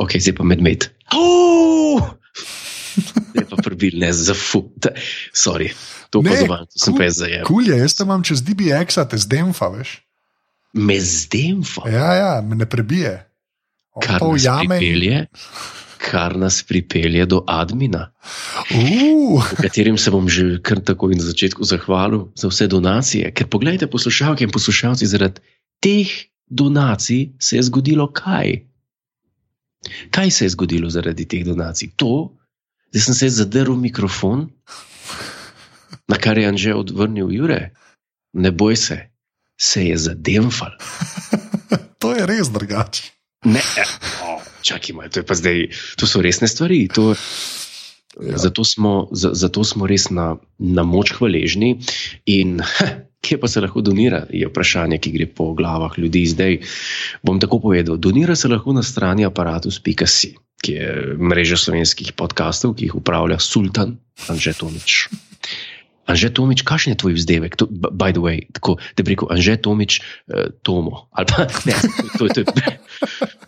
Ok, zdaj pa medmed. Oh! Ne pa prebil, ne za fuk. Sorry, to Ne, opazovan, to sem kul- pa jaz zajel. Kul je, jaz te imam čez DBX, te zdemfa, veš. Me zdemfa, Ja, ja, me ne prebije. On kar nas in- pripelje, kar nas pripelje do admina. Uh, v katerem se bom že kar takoj na začetku zahvalil za vse donacije. Ker pogledajte, poslušalke in poslušalci, zaradi teh donacij se je zgodilo kaj? Kaj se je zgodilo zaradi teh donacij? To, da sem se zadrl mikrofon, na kar je Anže odvrnil Jure. Ne boj se, se je zademfal. to je res drugače. Ne, oh, čakaj, malo, to, zdaj, to so resne stvari. To, Ja. zato, smo, za, zato smo res na, na moč hvaležni. In kje pa se lahko donira, je vprašanje, ki gre po glavah ljudi. Zdaj bom tako povedal. Donira se lahko na strani aparatus.si, ki je mreža slovenskih podkastov, ki jih upravlja Sultan Anže Tomič. Anže Tomič, kakšen je tvoj vzdevek? To, by the way, tako, da bi rekel Anže Tomič, uh, Tomo. Ali pa ne, to, to, to,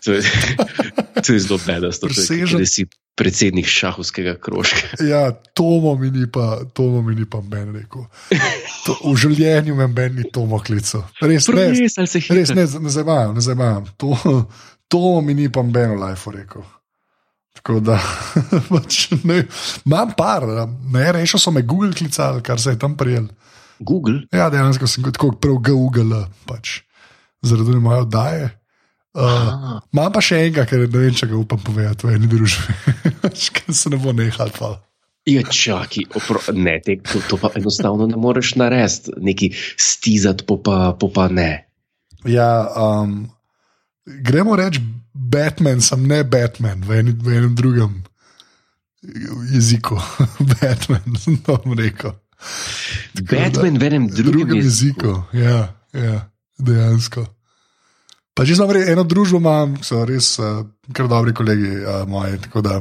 to, je- to je zelo bedasto. To je, Presežen. Predsednik šahovskega krožka. Ja, Tomo mi ni pa, Tomo mi ni pa meni rekel. To, v življenju me meni ni Tomo klical. Res, res, Res, ne, ne zabavam, ne zabavam. To, Tomo mi ni pa meni v life rekel. Tako da, pač, ne, imam par, ne, rešil so me Google klicali, kar se je tam prijel. Google, Ja, dejansko sem kot prav Google, pač, zaradi moje oddaje. Uh. Imam pa še enega, ker ne vem, če ga upam povedati v eni družbi, ker se ne bo nehal. Pa. Ja, čakaj, opro, ne, te, to, to pa enostavno ne moreš narediti, neki stizati, pa, pa, pa, pa ne. Ja, um, gremo reči Batman, sem ne Batman v, eni, v enem drugem jeziku. Batman, to rekel. Tako da- Batman v enem drugem, drugem jeziku. Ja, ja, dejansko. Pa če znam eno družbo imam, so res uh, kar dobri kolegi uh, moji. tako Da,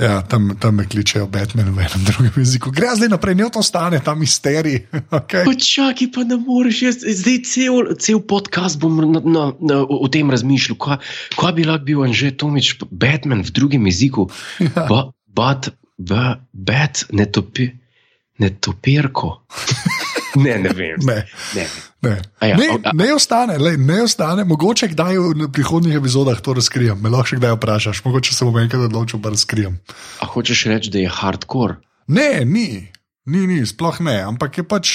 ja, tam, tam me kličejo Batman v enem drugem jeziku. Gre zdaj naprej, ne to stane, ta misterij. Okay. Pa čakaj, pa ne moreš. Jaz, zdaj cel, cel podcast bom na, na, na, o tem razmišljal. Kaj, kaj bi lahko bil Anže Tomič, Batman v drugem jeziku? Ja. Ba, bat, ba, bat, ne, topi, ne topirko. ne, ne vem. Ne, Ne. ne. Ja, ne, ne ostane, lej, ne ostane. Mogoče kdaj v prihodnjih epizodah to razkrijem. Me lahko še kdaj vprašaš, mogoče se bom enkrat odločil, da razkrijem. A hočeš reči, da je hardcore? Ne, ni, ni, ni, sploh ne, ampak je pač.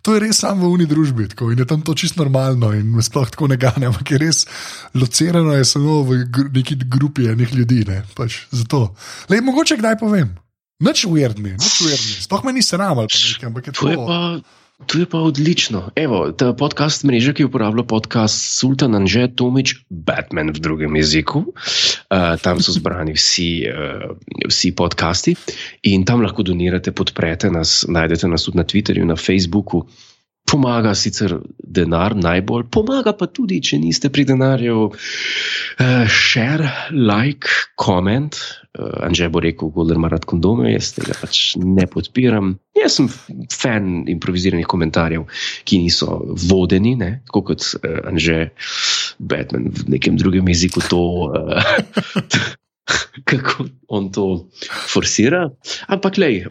To je res samo v uni družbi tako, in je tam to čisto normalno, in me sploh tako ne gane, ampak je res locirano, je samo v neki grupi enih ljudi. Ne, pač zato. Lej, mogoče kdaj povem. Nič uredni, nič uredni. Sploh me ni sram ali nekaj, ampak je To to. je pa, to je pa odlično. Evo, ta podcast mreža, ki uporablja podcast Sultan Anže Tomič, Batman v drugem jeziku. Uh, tam so zbrani vsi, uh, vsi podcasti in tam lahko donirate, podprete nas, najdete nas tudi na Twitterju, na Facebooku. Pomaga sicer denar najbolj, pomaga pa tudi, če niste pri denarju. Uh, share, like, comment. Uh, Anže bo rekel, da ima rad kondome, jaz tega pač ne podpiram. Jaz sem fan improviziranih komentarjev, ki niso vodeni, ne? tako kot uh, Anže Batman v nekem drugem jeziku to. Uh, Kako on to forsira, ampak lej,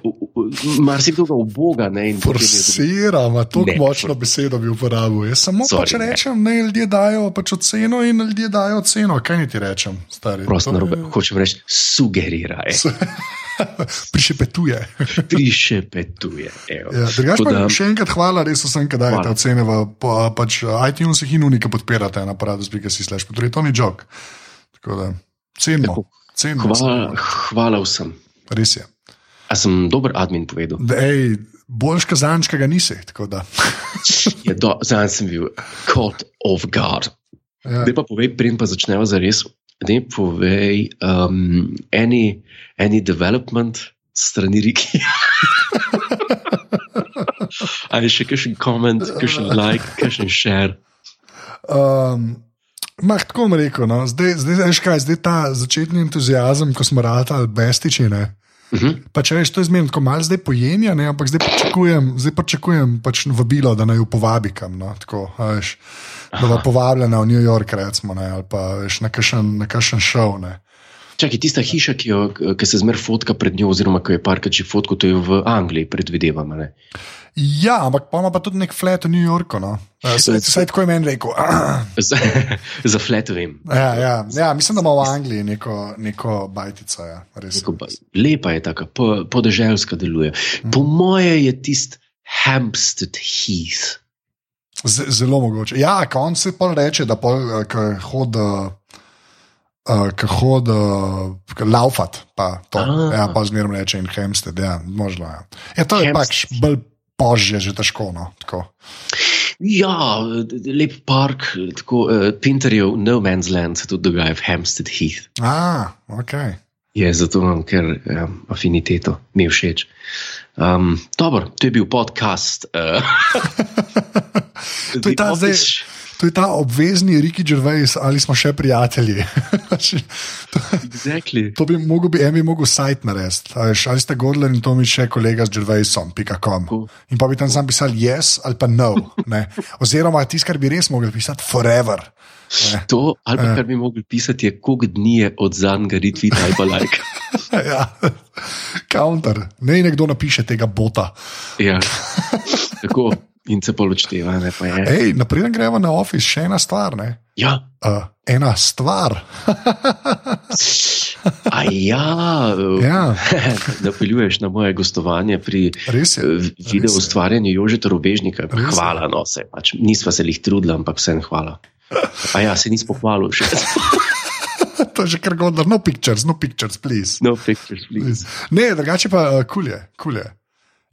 marsikdo ga uboga. Ne, Forsira, ima tako Ne, močno besedo bi uporabil. Jaz samo Sorry, pač ne. rečem, da ljudje dajo pač oceno in ljudje dajo oceno. Kaj ti rečem, stari? Prosto To je- hočem reči, sugerira, e, Prišepetuje. prišepetuje. Ja, drugač pa da- še enkrat hvala, res vsem, ki dajete Hvala. ocene v pa, pač iTunesih in unika podpirate na aparatu.si slash potrebuje. To ni jok. Tako da cenimo. Tako. Cenimo Hvala, hvala vsem. Res je. A sem dober admin povedal? Da, ej, boljš kazančka ga nisi. Je do, zdaj sem bil caught off guard. Ja. Zdaj pa povej, preden pa začneva za res. Ne povej, um, any, any development strani Riki. Ali še kakšen koment, kakšen like, kakšen share. Um, Mah, tako bom rekel, no. zdaj, zdaj, veš kaj, zdaj ta začetni entuzijazem, ko smo ratali bestiči. Ne. Uh -huh. Pa če veš, to je zmerno, ko malo zdaj pojenja, ne, ampak zdaj pričakujem, zdaj pričakujem pač vabilo, da naj jo povabi kam. No, tako, veš, da bo povabljena v New York, recimo, ne, ali pa veš, na kakšen, na kakšen šov. Ne. Čakaj, tista hiša, ki, jo, ki se zmer fotka pred njo, oziroma ki je parkrat že fotko, to je v Angliji, predvidevam. ne? Ja, ampak pa ima pa tudi nek flat v New Yorku. No. Eh, Saj, saj tako je meni rekel. Za, za flat vem. Ja, ja, ja, mislim, da ima v Angliji neko, neko bajtico. Ja, res. Tako ba- Lepa je taka, po, podeželska deluje. Po moje je tist Hampstead Heath. Z, zelo mogoče. Ja, ko on se pa reče, da pol, eh, ko hodi. Uh, ki hodi, uh, laufat, pa to. Ah. Ja, pa zmeraj reče in Hemsted, ja, možno. Ja. Ja, to je pač bolj požje, že težko. No, tako. Ja, lep park, tako uh, Pinterjev No Man's Land se tudi dogaja v Hampstead Heath. A, ok. Je zato imam kar um, afiniteto, mi je všeč. Um, dobro, to je bil podcast. Uh, To je ta The zdaj- Office. To je ta obvezni Ricky Gervais, ali smo še prijatelji. to, Exactly. to bi mogel, bi, en bi mogel sajt narediti. Ali ste Gordon in to mi še kolega z Gervaisom.com. Cool. In pa bi tam sam pisal yes ali pa no. Ne. Oziroma tisto, kar bi res mogel pisati, forever. Ne. To, ali pa Ja. kar bi mogli pisati, je, koliko dni je od zadnjega retvita ali pa like. ja. Counter. Ne nekdo napiše tega bota. Ja. Tako, in se poločteva, naprej gremo na office, še ena stvar. Ne? Ja, Uh, ena stvar. ja, Ja. napeljuješ na moje gostovanje pri eh, video ustvarjanju Jožeta. Res je. Hvala, no, se pač. Nisva se jih trudila, ampak vsem hvala. A ja, se nismo pohvalili še. to je že kar godno. No pictures, no pictures, please. No pictures, please. Ne, drugače pa uh, kulje, kulje.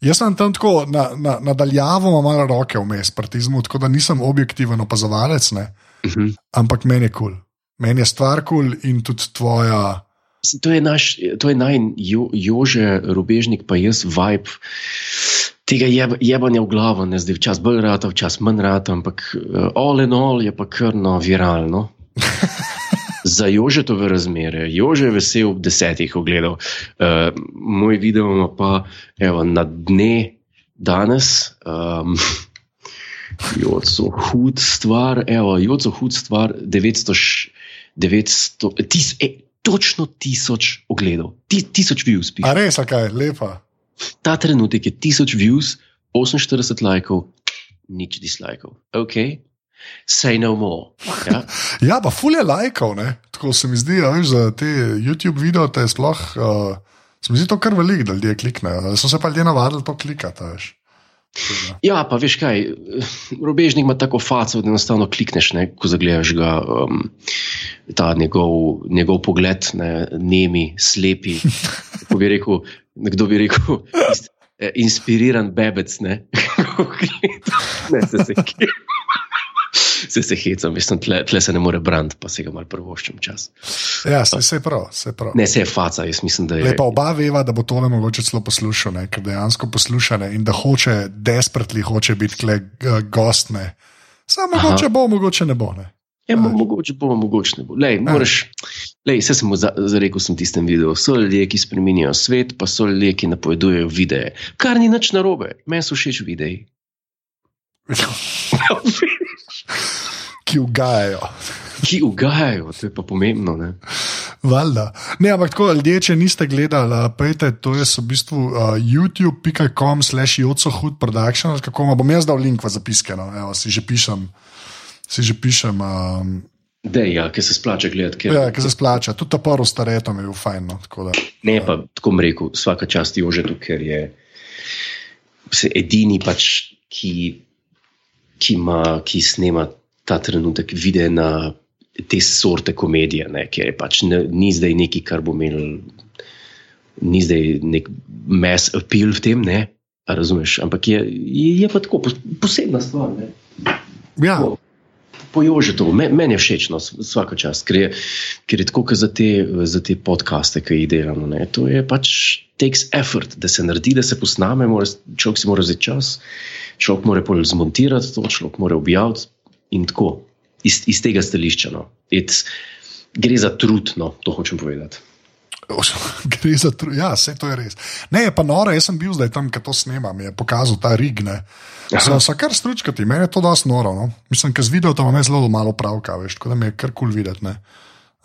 Jaz sem tam tako na, na, nadaljavo, malo roke vmes, partizmu, tako da nisem objektiven opazovalec, ne? Mhm. ampak meni je kul. Cool. Meni je stvar kul cool in tudi tvoja. To je, naš, to je naj jo, Jože Robežnik, pa jaz vibe. Tega jeb, jebanja v glavo, ne zdaj včasih bolj rata, včasih manj rata, ampak uh, all in all je pa kar no viralno. Za Jožetove razmere, Jože je vesel ob desetih ogledov. Uh, moj video pa evo, na dne danes. Um, Joco hud stvar, evo, joco hud stvar, 900, š- 900 tis, e, točno tisoč ogledov, ti, tisoč views. piše. A res, kaj, lepa. Ta trenutek je tisoč views, 48 lajkov, nič dislajkov. Ok, say no more. Ja? Ja, pa fulje lajkov, ne? tako se mi zdi, a veš, za te YouTube videe, te sploh. Uh, se mi zdi to kar veliko, da ljudje kliknejo. So se pa ljudje navadili to klikati, veš. Tako da. Ja, pa veš kaj, robežnik ima tako faco, da enostavno klikneš, ne, ko zagledaš ga, um, ta njegov, njegov pogled, ne, nemi, slepi. Kako bi rekel, nekdo bi rekel, eh, inspiriran bebec. Ne, ne se se kje. Se se hecam, mislim, tle, tle se ne more braniti, pa se ga malo prvoščem čas. Ja, se, se je prav, se je prav. Ne, se je faca, jaz mislim, da je. Lepa oba veva, da bo tole mogoče celo poslušal, ne? ker dejansko posluša ne? in da hoče, desperately hoče biti kle uh, gost. Ne? Samo mogoče bo, mogoče ne bo. Ne? Ja, mo mogoče bo, mogoče ne bo. Lej, moraš, lej, vse sem za- zarekel v tistem videu. So ljudje, ki spremenjajo svet, pa so ljudje, ki napovedujejo videe. Kar ni nič narobe, meni so všeč videi. Ki ugajajo. Ki ugajajo, to je pa pomembno. Ne? Valjda. Ne, ampak tako, ljudje, če niste gledali, pejte, to je v bistvu uh, youtube.com slash jocohud production, kako ima, bom jaz dal link v zapiske, no, evo, si že pišem. Si že pišem, um, Dej, ja, ki se splača gledati. Ker, ja, ki se splača. Tudi ta prvi staretom je bil fajn. No, tako da. Ne, pa tako bom rekel, vsaka čast Jožetu, ker je edini, pač, ki, ki, ima, ki snema ta trenutek videe na te sorte komedije, ne, ker je pač ne, ni zdaj neki, kar bo imel, ni zdaj nek mass appeal v tem, ne, a razumeš, ampak je, je, je pa tako pos- posebna stvar. Ne. Ja, Po- Po Jožetu, Me- meni je všeč, no, vsaka čast, ker je, ker je tako, za, te- za te podcaste, ki jih delamo. Ne. To je pač takes effort, da se naredi, da se posname, mora, človek si mora vzeti čas, človek mora pol zmontirati to, človek mora objaviti in tako, iz, iz tega stališča. No. It's, gre za trud, no, to hočem povedati. Gre za tru, ja, vse to je res. Ne, je pa noro, jaz sem bil zdaj tam, ki to snemam, je pokazal ta rig. So, so kar stručkati, meni je to dosti noro. No. Mislim, ker z videom imam jaz zelo malo pravka, veš, tako da mi je kar kul cool videti. ne.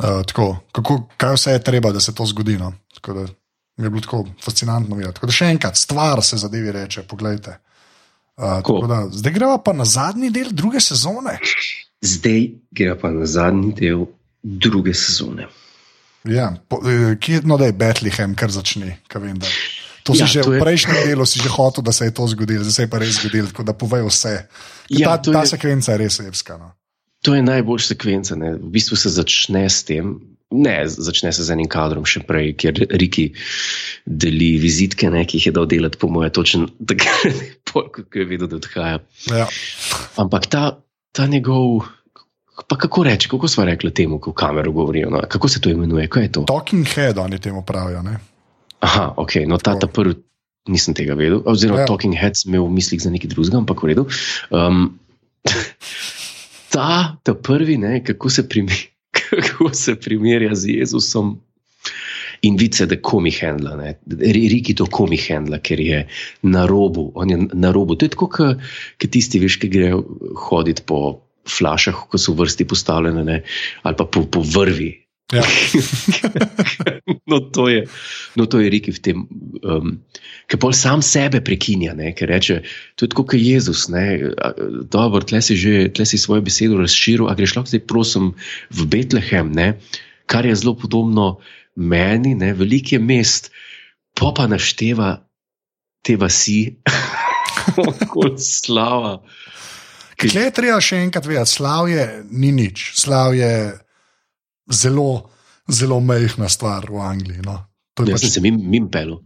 Uh, tako, kako, kaj vse je treba, da se to zgodi. No? Tako da je bilo tako fascinantno videti. Tako da še enkrat, stvar se zadevi reče. Poglejte. Uh, Cool. tako da, zdaj gremo pa na zadnji del druge sezone. Zdaj gre pa na zadnji del druge sezone. Ja, po, eh, kje no, da je Bethlehem, kar začne. Kar vem, da. To si Ja, že to v je- prejšnjem delu si že hotel, da se je to zgodilo, zdaj se je pa res zgodilo, tako da povej vse. Ker Ja, ta, ta je- sekvenca je res evska. No. To je najboljša sekvenca. Ne? V bistvu se začne s tem, ne, začne se z enim kadrom še prej, kjer Riki deli vizitke, ne, ki jih je dal delati, po mojem, točno takrat, pol, ko je videl, da odhaja. Ja. Ampak ta, ta njegov, pa kako reči, kako smo rekli temu, ko v kamero govorijo, no? kako se to imenuje, to? Talking head, oni temu pravijo. Ne? Aha, ok, no ta, ta prvi nisem tega vedel, oziroma Ja. Talking Heads imel v mislih za nekaj drugega, ampak v redu. Um, ta, ta prvi, ne, kako, se primi, kako se primerja z Jezusom. In vice, da komi handla, ne. Ri- Riki to komi handla, ker je na robu. On je na robu. To je tako, kot tisti, veš, ki grejo hoditi po flašah, ko so v vrsti postavljene, ne, ali pa po, po vrvi. Ja. no, to je, no, to je Riki v tem, um, ki pol sam sebe prekinja, ne, ker reče: To je tako, kot Jezus. Ne, a, dobro, tle si že tle si svojo besedo razširil, a greš lahko zdaj, prosim, v Betlehem, ne, kar je zelo podobno meni, ne, veliko je mest, pa pa našteva te vasi, kot slava. Kle je treba še enkrat vedeti, slavje ni nič. Slav je zelo, zelo mehna stvar v Angliji. No. To je sem pač, se mim, mim pel.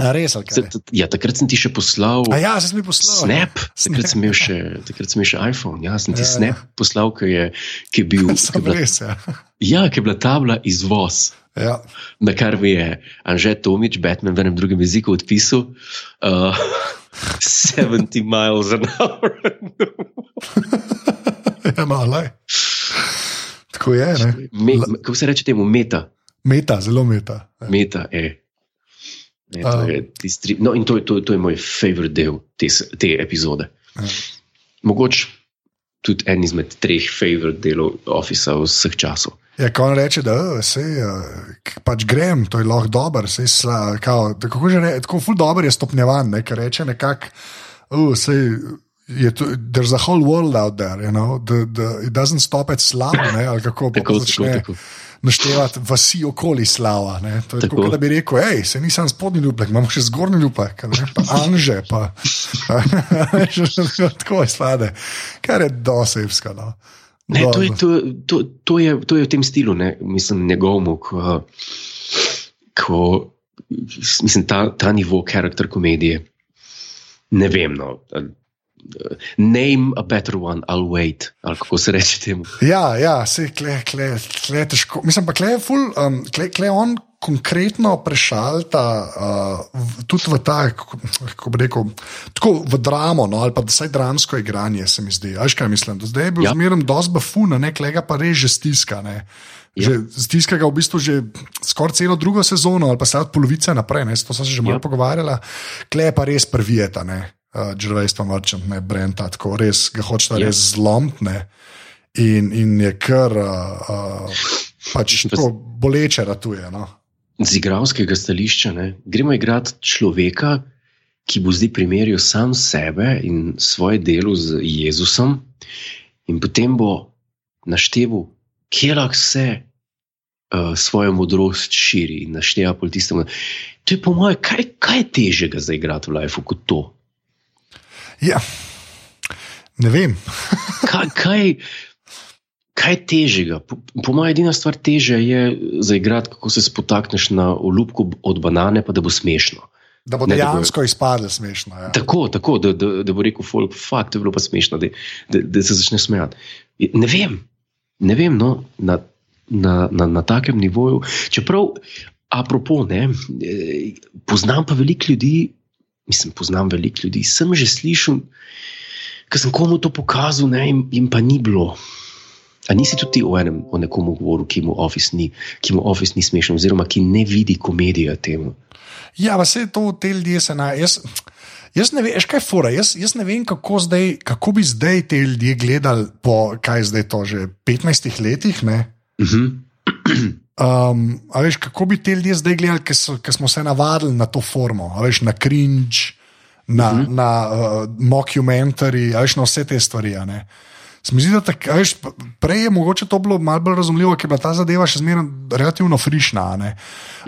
a res, kaj? Ja, takrat sem ti še poslal. A ja, se mi poslal. Snap, takrat sem imel še, takrat sem imel še iPhone. Ja, sem ti Ja, ja, snap poslal, ki je, ki je bil. Ki je bila, res, ja. ja, ki je bila tabla izvoz. ja. Na kar mi je Anže Tomič, Batman v enem drugem jeziku odpisal. Uh, 70 miles an hour. ja no, lej. Tako je? Me, kako se reče temu? Meta. Meta, zelo meta. Ja. Meta je. Ne, to A. je tisti, no, in to, je- to, to je moj favorit del te, te epizode. Ja. Mogoče tudi en izmed treh favorit delov Office vseh časov. Ja, ko on reče, da se pač grem, to je lahko dobro, sej sla, kao, da kako že reče, tako ful dobro je stopnjevan, ne, ker reče nekako, uh, sej. Je to, there's a whole world out there, you know, the, the, it doesn't stop at slav, ne, ali kako Tako, pa začne tako, tako. Naštevati vasi okoli slava. Ne. To je tako, Tako. kot da bi rekel, hej, se nisem spodnji ljubek, imamo še zgornji ljubek, pa anže, pa tako je slade, kar je dosebska. No. Ne, to, je, to, to, to, je, to je v tem stilu, ne? mislim, njegovemu, ko, ko mislim, ta, ta nivo karakter komedije. Ne vem, no. Name a better one, I'll wait, ali kako se reče temu. Ja, ja, se kle, kle, kle težko. Mislim pa, kle je ful, um, kle, kle on konkretno prešalta uh, v- tudi v ta, kako, bi rekel, tako v dramo, no, ali pa vsaj dramsko igranje, se mi zdi. Veš kaj mislim? Do zdaj je bil ja. Ja. zmerno dosti bafuna, ne, klega pa res že stiska. Ne. Že stiska ga v bistvu že skoraj celo drugo sezono, ali pa se od polovice naprej, ne, to sem se že malo Ja. pogovarjala, kle je pa res prvijeta, ne, uh, Gervais pa Merchant, ne, Brenta, tako res ga hočeta Ja. res zlomtne. In, in je kar uh, uh, pač tako boleče ratuje. No. Z igralskega stališča ne? gremo igrati človeka, ki bo zdaj primerjal sam sebe in svoje delo z Jezusom, in potem bo našteval, kje lahko vse uh, svojo modrost širi in našteva pol tistemu. To je po mojem, kaj, kaj je težjega za igrati v lifeu kot to? Ja, ne vem. Kaj, kaj, kaj je težjega? Po, po mojem, edina stvar težja je zaigrati, kako se spotakneš na olupko od banane, pa da bo smešno. Da bo Ne, da bo- dejansko izpadlo smešno. Ja. Tako, tako da, da, da bo rekel, folk, fakt, to je bilo pa smešno, da, da, da se začne smejati. Ne vem, ne vem, no, na, na, na, na takem nivoju. Čeprav, apropo, ne, eh, poznam pa veliko ljudi, mislim, poznam veliko ljudi, sem že slišal, ker sem komu to pokazal, ne, in, in pa ni bilo. A nisi tudi o enem, o nekomu govoril, ki mu office ni, ki mu office ni smešen, oziroma ki ne vidi komedije temu. Ja, pa se to te ljudje se naj. Jaz, jaz ne vem, kaj je fora. Jaz, jaz ne vem, kako, zdaj, kako bi zdaj te ljudje gledali po, kaj zdaj to že 15 letih. Ne? Uh -huh. Um, veš, kako bi te ljudje zdaj gledali, ker smo se navadili na to formo, a veš, na cringe, na, uh -huh. na uh, mockumentary, a veš, na vse te stvari. Se mi zdi, da tak, veš, prej je mogoče to bilo malo bolj razumljivo, ker je bila ta zadeva še zmeraj relativno frišna. ne.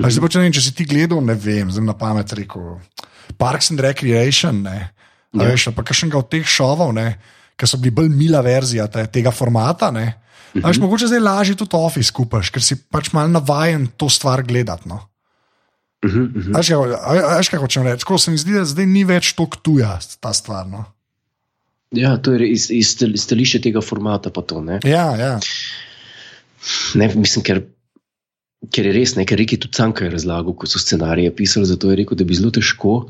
A zdaj pa če ne vem, če si ti gledal, ne vem, zdaj na pamet rekel. Parks and Recreation, ne. A Ja. veš, pa kakšnega od teh šovov, ne, ki so bili bolj mila verzija te, tega formata. Ne. A veš, mogoče zdaj lažje tudi Office kupaš, ker si pač mal navaden to stvar gledati. No. Uh -huh, uh -huh. A Veš, kaj- kaj hočem reči? Tako se mi zdi, da zdaj ni več tako tuja ta stvar. No. Ja, to je iz, iz stališča tega formata. To, ne? Ja, ja. Ne, mislim, ker, ker je res nekaj, Riki tudi Canka je razlagal, ko so scenarije pisali. Zato je rekel, da bi zelo težko,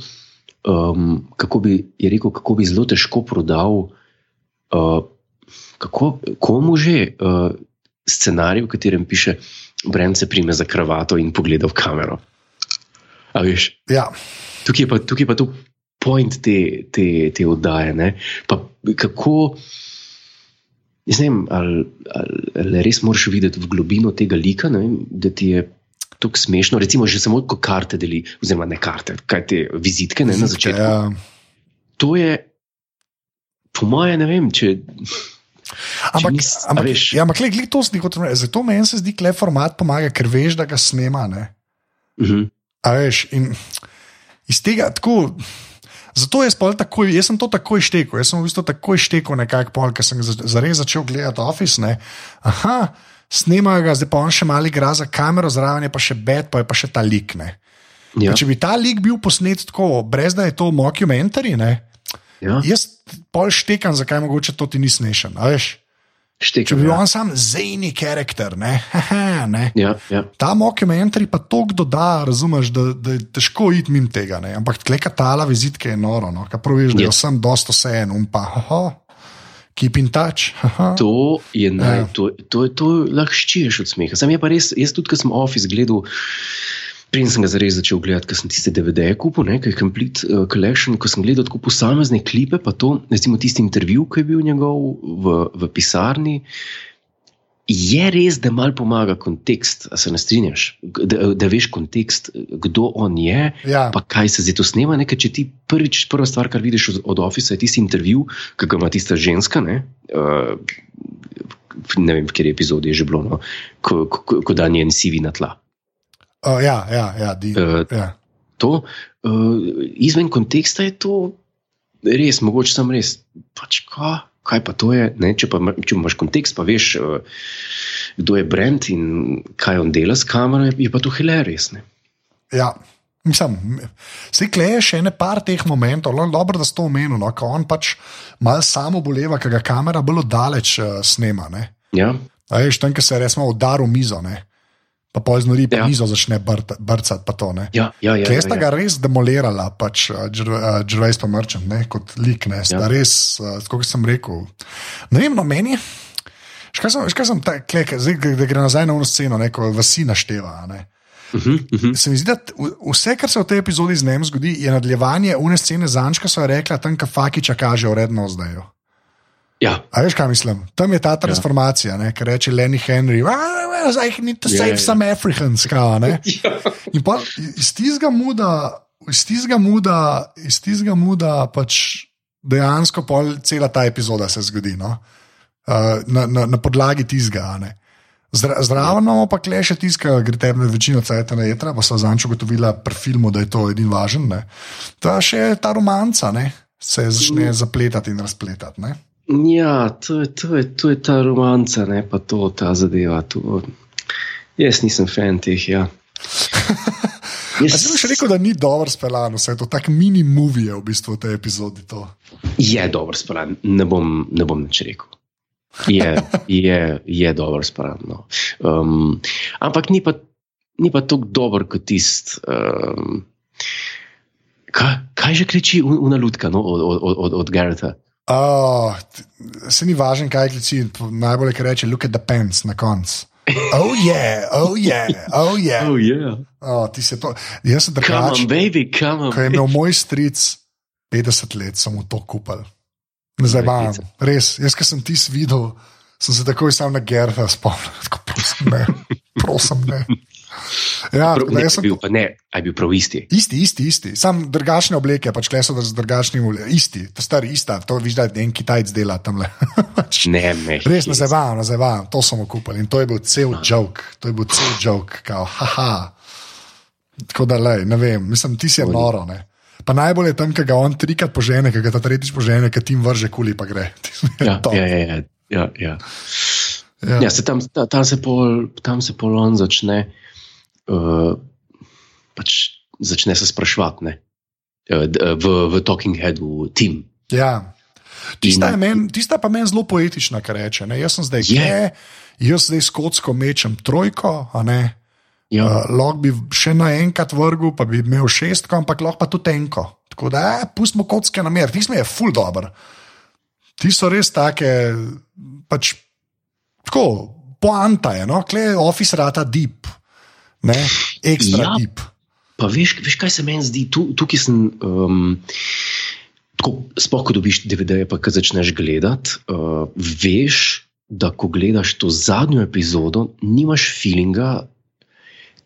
um, kako bi, je rekel, kako bi zelo težko prodal, uh, kako, komu že uh, scenarij, v katerem piše, Brend se prime za kravato in pogleda v kamero. A veš, ja. tukaj je pa, tukaj je pa to point te, te, te oddaje. ne. Pa kako, jaz ne vem, ali, ali, ali res moraš videti v globino tega lika, vem, da ti je tako smešno. Recimo, že samo ko karte deli, oziroma ne karte, kaj te vizitke ne, na začetku. Ja. To je, po moje, ne vem, če. Ampak, nis- ampak, veš. ja, ampak le, glej, to zdi kot reči. Zato meni se zdi, da le format pomaga, ker veš, da ga snema. Ne? Uh -huh. A veš, in iz tega tako. Zato jaz, takoj, jaz sem to takoj štekel, jaz sem v bistvu takoj štekel, nekako pol, ker sem zares začel gledati Office. Ne. Aha, snemajo ga, zdaj pa on še mali igra za kamero, zraven je pa še bed, pa je pa še ta lik. Ne. ja, Če bi ta lik bil posnet tako, brez da je to mockumentary, ne, ja, jaz pol štekam, zakaj mogoče to ti ni smešen. veš. Če bi bil Ja, on sam zejni karakter, ne, haha, ne. ja, ja. Ta mockumentary pa to doda, razumeš, da, da je težko iti mimo tega. Ne? Ampak tleka tala vizitke je noro, no? kaj praviš, da je vsem dosto vseeno, um pa, haha, keep in touch. To je naj, Ja. to, to, to lahko ščiješ od smeha. Sam je pa res, jaz tudi, ko sem Office gledal, preden sem ga zares začel gledati, ker sem tiste DVD-je kupil, ne, ki je Complete uh, Collection, ko sem gledal tako posamezne klipe, pa to, recimo tisti intervju, ki je bil njegov v, v pisarni. Je res, da mal pomaga kontekst, a se ne strinjaš, da, da veš kontekst, kdo on je, Ja. pa kaj se zdaj to snema. Ne? Ker Če ti prvič, prva stvar, kar vidiš od, od Office, je tisti intervju, ki ga ima tista ženska. Ne, uh, ne vem, v kateri epizodi je že bilo, no, ko, ko, ko da njen CV na tla. Uh, ja, ja, ja, di, Uh, ja. to, uh, izven konteksta je to res, mogoče sem res. Pač ka, kaj pa to je? Ne, če, pa, če imaš kontekst, pa veš, uh, kdo je Brent in kaj on dela s kamero, je, je pa to hilarious. ne. ja. Mislim, se kleje še ene par teh momentov, no, dobro, da ste to omenili, no, ko on pač malo samo boleva, ker ga kamera bolj daleč uh, snema. Ne. Ja, A veš, tam, ki se resmo udaril mizo, ne. Pa pol znori, pa Ja. ja. mizo začne brt, brcati, to ne. ja, ja. ja, ja, sta ja. ga res demolirala, pač Džrvajs pa Merchant, ne, kot lik, ne, sta Ja. ja. res, uh, kot sem rekel. Ne vem, no meni. veš, Kaj sem, veš, kaj sem ta, klej, zdaj, da gre nazaj na eno sceno, ne, ko vasi našteva. Ne. Uh -huh, uh -huh. Se mi zdi, da vse, kar se v tej epizodi z njim zgodi, je nadaljevanje une scene Zančka, so rekla, tam, ka Fakiča kaže uredno zdaj. Ja, A veš, kaj mislim? Tam je ta transformacija, ja. ker reče Lenny Henry, I need to Ja, save ja, ja. some Africans. Kao, ne. In pa iz tistega muda, iz tistega muda, iz tistega muda pač dejansko pol cela ta epizoda se zgodi. No? Uh, na, na, na podlagi tistega. a ne. Zdra, zraven imamo pa kleše tiska, gre tebi večino cajt na jedra, pa so zanč ugotovila pri filmu, da je to edini važen. Ne? Ta še ta romanca ne? se začne zapletati in razpletati. Ne? Ja, to je, to, je, to je ta romanca, ne pa to, ta zadeva. To. Jaz nisem fan teh. Ja. A si mi še rekel, da ni dobro speljano, vse to tako mini movie je v bistvu v tej epizodi. To. Je dobro spran, ne bom, ne bom nič rekel. Je, je, je dobro spran. No. Um, ampak ni pa, ni pa tako dober kot tist. Um, kaj, kaj že kriči un- una lutka no, od, od, od, od Garreta? Oh, se ni važno, kaj klici. Najbolje, kar reče, look at the pants na koncu. Oh, yeah, oh, yeah, oh, yeah. Oh, yeah. Oh, ti se to. Jaz sem Come drugačen. on, baby, come on. Ko je imel moj stric 50 let, sem mu to kupil. Ne zabavam. Res, jaz, ki sem ti videl, sem se takoj sam na Gerda spomnil. Tako prosim, ne. prosim, ne. Ja, Prav, ne, sem bil, ne, je bil prav isti. Isti, isti, isti. Sam drugačne obleke, pač kleso z drugačnimi oblekami. Isti, to stari, ista. To viš, da je en Kitajc dela tam le. Ne, me. Res ne zabavam, ne zabavam, to smo kupili in to je bil cel joke, to je bil cel joke, kao, haha. Tako da, lej, ne vem, mislim, ti si je noro. Ne? Pa najbolj je tam, ki ga on trikrat požene, ki ga ta tretjič požene, ki ti vrže kuli, pa gre. Ja, ja, ja, ja, ja, ja. Ja. Ja, se tam, ta, tam, se pol, tam se pol on začne, uh, pač začne se spraševati ne, d- uh, v, v Talking Headu, tim. Ja. Tista, In- men, tista pa meni zelo poetična, kar reče. Ne? Jaz sem zdaj Je. kje, jaz zdaj s kocko mečem trojko, a ne. Ja, Uh, lahko bi še naenkrat vrgel, pa bi imel šestko, ampak lahko pa tudi enko. Tako da, eh, pustimo kocke na mer, ti smo je full dobro. Ti so res take, pač tako, poanta je, no, kle je office rata deep, ne, ekstra Ja. deep. pa veš, veš, kaj se meni zdi, tu, tukaj sem. Um, Tako, sploh, ko dobiš DVD, pa ko začneš gledati, uh, veš, da ko gledaš to zadnjo epizodo, nimaš feelinga.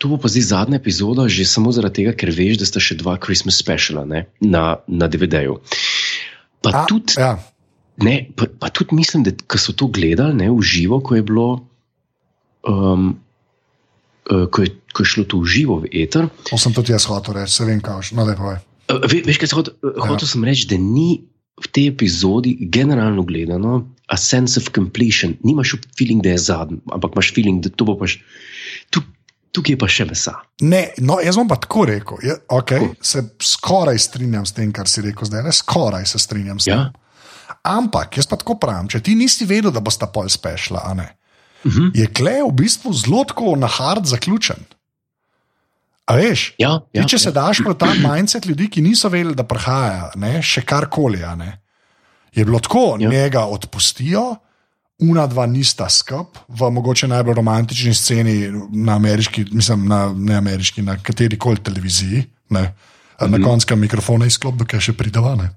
To bo pa zdaj zadnja epizoda, že samo zaradi tega, ker veš, da sta še dva Christmas speciala ne, na, na DVD-ju. Pa, A, tudi, ja, ne, pa, pa tudi mislim, da so to gledali ne, v živo, ko je bilo. Um, ko, je, ko je šlo to v živo v eter, to sem tudi jaz hotel reči, se vem, kaj no, je. Uh, ve, veš, kaj sem hotel, uh, hotel sem reči, da ni v tej epizodi, generalno gledano, a sense of completion. Nimaš feeling, da je zadnji, ampak imaš feeling, da to bo pač. Tu, tukaj je pa še mesa. Ne, no, jaz bom pa tako rekel. Je, okay, se skoraj strinjam s tem, kar si rekel zdaj, le skoraj se strinjam s tem. Ja? Ampak jaz pa tako pravim, če ti nisi vedel, da bosta pol spešla, ne. Uh -huh. je klej v bistvu zelo tako na hard zaključen. A veš, ja, ti, ja, če se ja. daš v ta mindset ljudi, ki niso vedeli, da prihaja ne, še karkoli, ne, je bilo tako, Ja. njega odpustijo, una dva nista skup, v mogoče najbolj romantični sceni na ameriški, mislim, na, ne ameriški, na kateri koli televiziji, ne, na Mhm. koncu mikrofona izklop, dokaj še pridavane.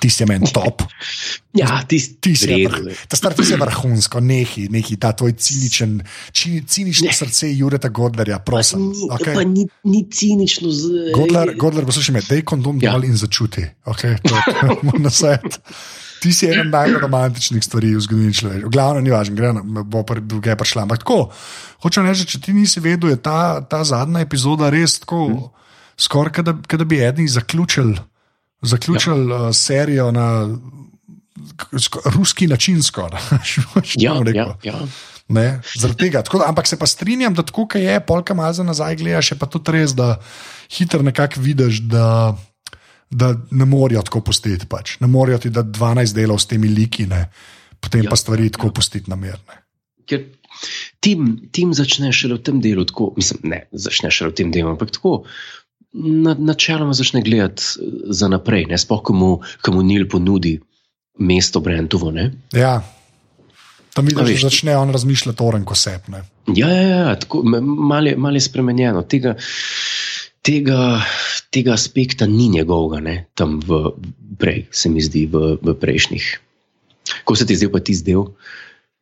Tisti je meni top. ja ti, Ti si vrh, ta star ti si vrhunsko, nehi, neki ta tvoj ciničen, čini, cinično Ne. srce Jureta Godlerja, prosim. Ni, Okay. Pa ni, ni cinično. Z, Godler, Godler poslušaj me, dej kondom Ja. dol in začuti. Okay, to je moj nasvet. Ti si ena najbolj romantičnih stvari v zgodovini človeštva. Glavno ni važno, gre, na- bo pa druge prišla. Ampak tako, hočem reči, če ti nisi vedel, je ta, ta zadnja epizoda res tako, hmm. skoraj da, bi eni zaključili zaključil ja. uh, serijo na ruski način. Skoraj, Ja, ja, ja. Ne, zaradi tega. Tako Da, ampak se pa strinjam, da tako je, polka maza nazaj gledaš, pa tudi res, da hitro nekako vidiš, da, da ne morajo tako pustiti. Pač. Ne morajo ti da 12 delov s temi liki, ne. potem Ja, ja, pa stvari ja. tako pustiti namerne. Ker tim, tim začneš šele v tem delu, tako, mislim, ne, začneš šele v tem delu, ampak tako. Na, načeloma začne gledati eh, za naprej, ne sploh, ko mu, mu Nil ponudi mesto Brentovo. Ne? Ja. Tam vidiš, da začne on razmišljati oren, ko se pne. Ja, ja, ja tako, malo je, malo je spremenjeno. Tega, tega, tega aspekta ni njegovega, ne, tam v, prej, se mi zdi, v, v prejšnjih. Ko se ti zdaj pa ti zdel,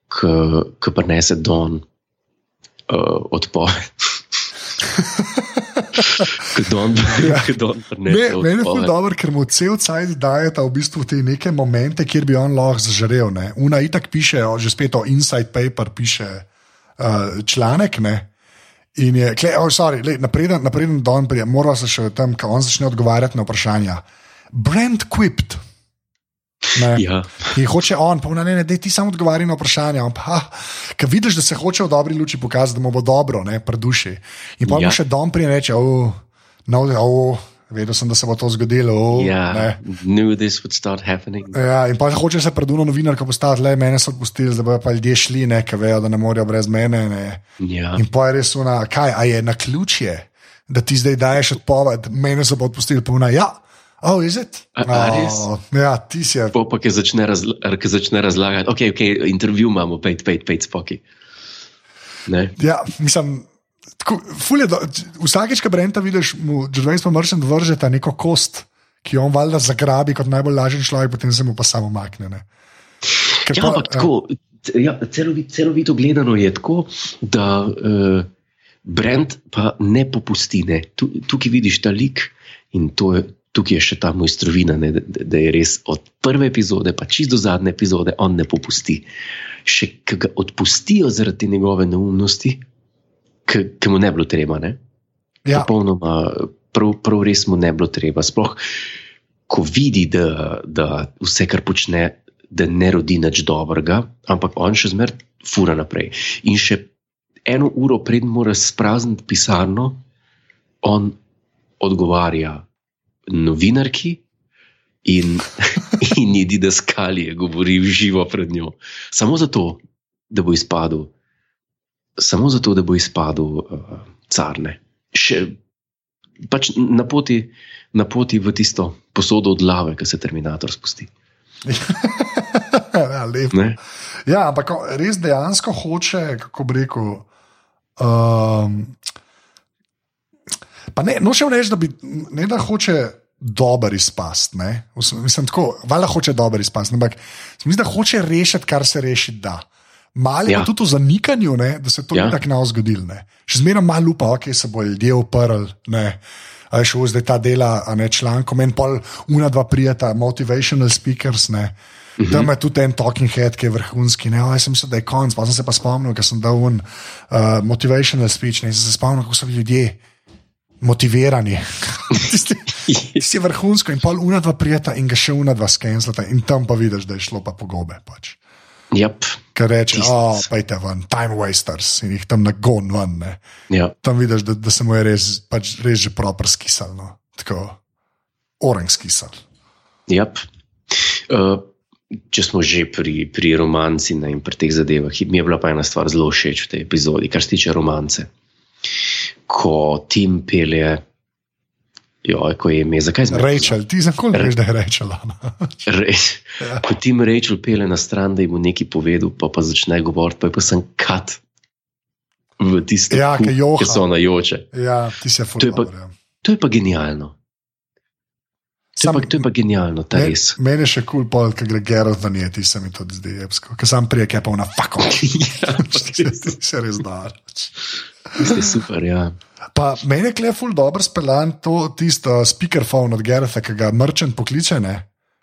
ki prenese Don uh, odpoved. Don Ne, prenese meni je odpoved. dobro, ker mu cel cajt dajeta v bistvu te neke momente, kjer bi on lahko zažarel. Ne. Una itak piše, že spet o Inside Paper piše uh, članek. Ne. In je, kle, oh, sorry, lej, napreden, napreden Don pride, mora se še tam, ko on začne odgovarjati na vprašanja. Brand quipped. Ne. Ja, In hoče on, pa ona, ne, ne, daj ti samo odgovarjaj na vprašanja. On Pa, ker vidiš, da se hoče v dobri luči pokazati, da mu bo dobro, ne, pri duši. In pa Ja. še dom prije reče, oh, no, oh, vedel sem, da se bo to zgodilo. Oh, ja, ne. knew this would start happening. Ja, in pa hoče se pred uno novinarko postaviti, le mene so odpustili, da bodo pa ljudje šli, ne, ker vejo, da ne morejo brez mene. Ne. Ja. In pa je res una, kaj, a je na ključje, da ti zdaj daješ odpoved, mene so pa odpustili, pa una, ja, oh, is it? A- a? Oh, ja, ti si je. Po pa, ki začne, razla ki začne razlagati, ok, okay intervju imamo, pet, pet, pet spoki. Ne? Ja, mislim, tako, do, vsakeč, ko Brenta vidiš, mu Gervais pa Mršen vržeta neko kost, ki jo on valjda zagrabi kot najbolj lažen človek, potem se mu pa samo makne. ne. Ker Ja, pa- ampak tako, ja, celovit, celovito gledano je tako, da uh, Brend pa ne popusti. Ne. Tu, tukaj vidiš ta lik in to je, tukaj je še ta mojstrovina, ne, da, da- je res od prve epizode, pa čisto do zadnje epizode, on ne popusti. Še ki ga odpustijo zaradi njegove neumnosti, ki mu ne bilo treba. Ne. Ja, Popolnoma, prav, prav res mu ne bilo treba. Sploh, ko vidi, da, da vse, kar počne, da ne rodi nič dobrega, ampak on še zmeraj fura naprej. In še eno uro pred mora sprazniti pisarno, on odgovarja novinarki. In, in jedi, da skalije, govori v živo pred njo. Samo zato, da bo izpadel, samo zato, da bo izpadel uh, carne še pač na poti, na poti v tisto posodo od lave, ki se Terminator spusti. ja, lepo. Ne? Ja, ampak res dejansko hoče, kako bi rekel. Um, pa ne, nočem reči, da, bi, ne, da hoče dober izpast. ne. Mislim, tako, valjda hoče dober izpast, ampak se mi zdi, da hoče rešiti, kar se rešiti da. Malo je Ja. tudi v zanikanju, ne, da se to Ja. tako ne zgodilo. Še zmeraj malo upa, ok, se bo ljudje uprli. ne. A je šel zdaj ta dela, a ne člankom, en pol, una dva prijeta, motivational speakers. Ne. Mhm. Tam je tudi en talking head, ki je vrhunski. Ne, jaz sem mislil, da je konc, pa sem se pa spomnil, ker sem dal un uh, motivational speech ne, sem se spomnil, kako so ljudje motivirani. Tisti- Tisti je vrhunsko in pol una dva prijeta in ga še una dva skenslata in tam pa vidiš, da je šlo pa po gobe. Pač. Yep. Ker reče, oh, pejte ven, time wasters in jih tam na gon ven. Ne. Ja. Tam vidiš, da, da se mu je res, pač, res že proper skisal. No. Tako, orang skisal. Yep. Uh, če smo že pri, pri romanci ne, in pri teh zadevah, mi je bila pa ena stvar zelo všeč v tej epizodi, kar se tiče romance. Ko Tim pelje, jo, ko je ime, zakaj smo Rachel, ti za koliko veš, da je Rachel? Ana? Re, Ja. ko Tim Rachel pele na stran, da jim bo nekaj povedal, pa pa začne govoriti, pa je pa sem kat v tisto, Ja, ki so najoče. Ja, ti si je To je pa- fulano. To je pa genialno. To je, pa, to je pa genialno, ta res. Meni je še kul, cool, ker gre Gerard za nje, ti se mi to zdi jebsko. Ker sam prije, ki je pa na fako. ja, Ti se res da. Ste super, ja. Pa meni je kleful dobro speljan to tisto speakerphone od Gerarda, ki ga mrčen pokliče, ne?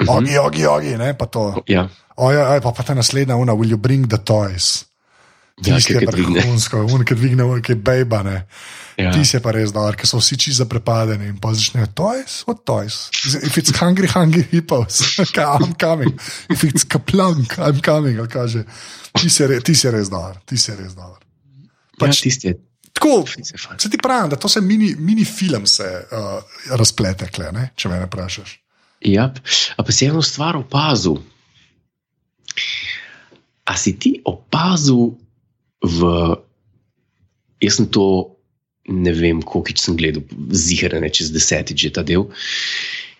Ogi, ogi, ogi, ne, pa to. ja. Oja, aj, pa, pa ta naslednja una, will you bring the toys? Ja, Tisti je ga dvigne. vrhunsko, un, ki dvigne, ki je bejba, ne. Ja. Ti si je pa res dober, ker so vsi čisto zaprepadeni in pa začnejo, toys, what toys? If it's hungry, hungry hippos, I'm coming. If it's kaplunk, I'm coming, kaže. Ti si, re, ti si res dober, ti si res dober. Pač, Pač- ja, tisti je. Tako, je se ti pravim, da to se mini, mini film se uh, razplete, kle, ne, če me vprašaš. Ja, a pa si eno stvar opazil. A si ti opazil v. Jaz sem to, ne vem, koliko sem gledal, zigrane čez desetič že ta del.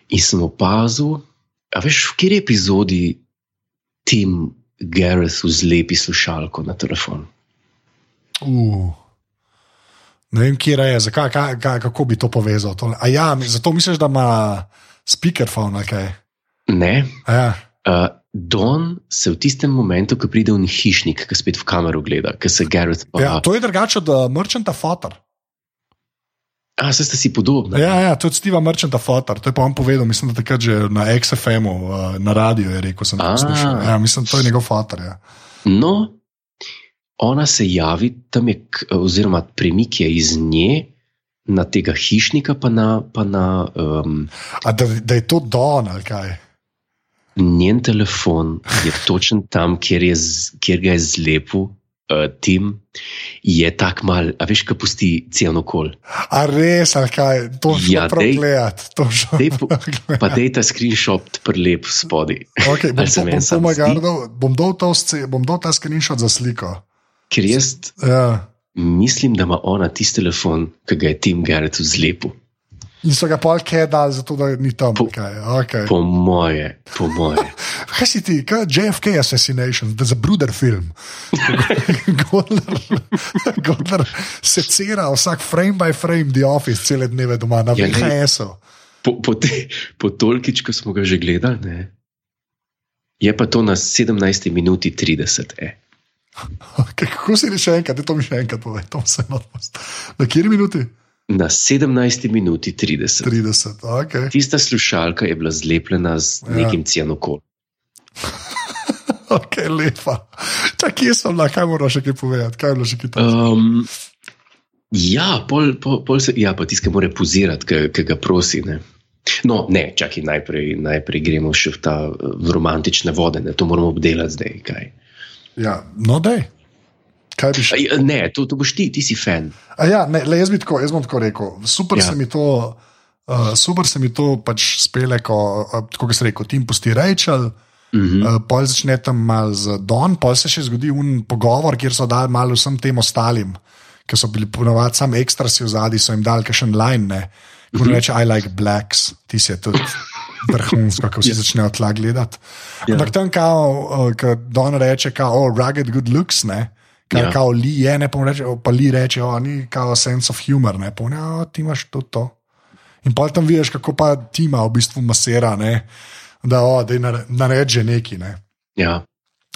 In sem opazil, a veš, v kateri epizodi Tim Gareth vzlepi slušalko na telefon. Uh. Ne vem, kje je, zakaj, kaj, kaj, kako bi to povezal. Tole. A ja, zato misliš, da ima speakerphone ali kaj? Ne, A Ja. Uh, Don se v tistem momentu, ko pride v hišnik, ki spet v kamero gleda, ki se Gareth pa. Ja, to je drugače od uh, Merchanta Fotor. A, se ste si podobni. Ja, ja, to je od Steva Merchanta Fotor, to je pa on povedal, mislim, da takrat že na XFM-u, uh, na radiju je rekel, sem to A. poslušal. Ja, mislim, to je njegov fotor. Ja. No, ona se javi, tam je, oziroma premik je iz nje na tega hišnika, pa na, pa na um, A da, da je to Don ali kaj? njen telefon, je točen tam, kjer, je, kjer ga je zlepil. Uh, Tim je tako mal, a veš, kaj pusti cel okol. A res ali kaj? To je Ja, prav dej. gledati. To je Dej po- Pa dej ta screenshot prelep spodaj. Okay, bom, bom, zdi? Magardo, bom, dal sce- bom dal ta screenshot za sliko. Ker jaz Ja. mislim, da ima ona tisti telefon, ki ga je Tim Garrett vzlepil. In so ga pol kaj dali, zato da ni tam. Po- kaj. Okay. Po moje, po moje. Kaj si ti, kaj JFK Assassination, da za bruder film. Godler, Godler secira vsak frame by frame The Office cele dneve doma na Ja. VHS-u. Po, po, te, po tolkič, ko smo ga že gledali, ne, je pa to na 17 minuti 30. E. Okay, kako si reče enkrat, to mi še enkrat pove, to se enostavno. Na kjer minuti? Na 17 minuti 30. 30, ok. Tista slušalka je bila zlepljena z Ja. nekim cianokolom. Ok, lepa. Čak, kje sem, bila, kaj moraš še kaj povedati? Kaj je bilo še kaj takega? Um, ja, pol, pol, pol se, ja, pa tiskaj mora pozirati, ki ga prosi. Ne. No, ne, čakaj, najprej, najprej gremo še v ta eh, v romantične vode, ne. to moramo obdelati zdaj. Kaj. Ja, no, dej. Kaj bi še? A, Ne, to, to boš ti, ti si fan. A ja, ne, le, jaz, bi tako, jaz bom tako rekel. Super Ja. se mi to, uh, super se mi to pač spele, ko, uh, kot se reče, tim pusti Rachel. Mhm. Uh, pol začne tam mal z Don, pol se še zgodi un pogovor, kjer so dali malo vsem tem ostalim, ki so bili ponovadi sam ekstra si v zadnji, so jim dali kakšen line, ne. Ko Mhm. reče, I like blacks, ti si je tudi vrhunsko, ko vsi začnejo tla gledati. Ja. Ampak tam, kao, uh, ko Don reče, kao, oh, rugged good looks, ne. Kar Ja. ja. kao li je, ne pa, reče, pa li reče, o, ni kao sense of humor, ne pa, ne, o, ti imaš tudi to. In pa tam vidiš, kako pa tima v bistvu masira, ne, da, o, da nareče neki. Ne. Ja.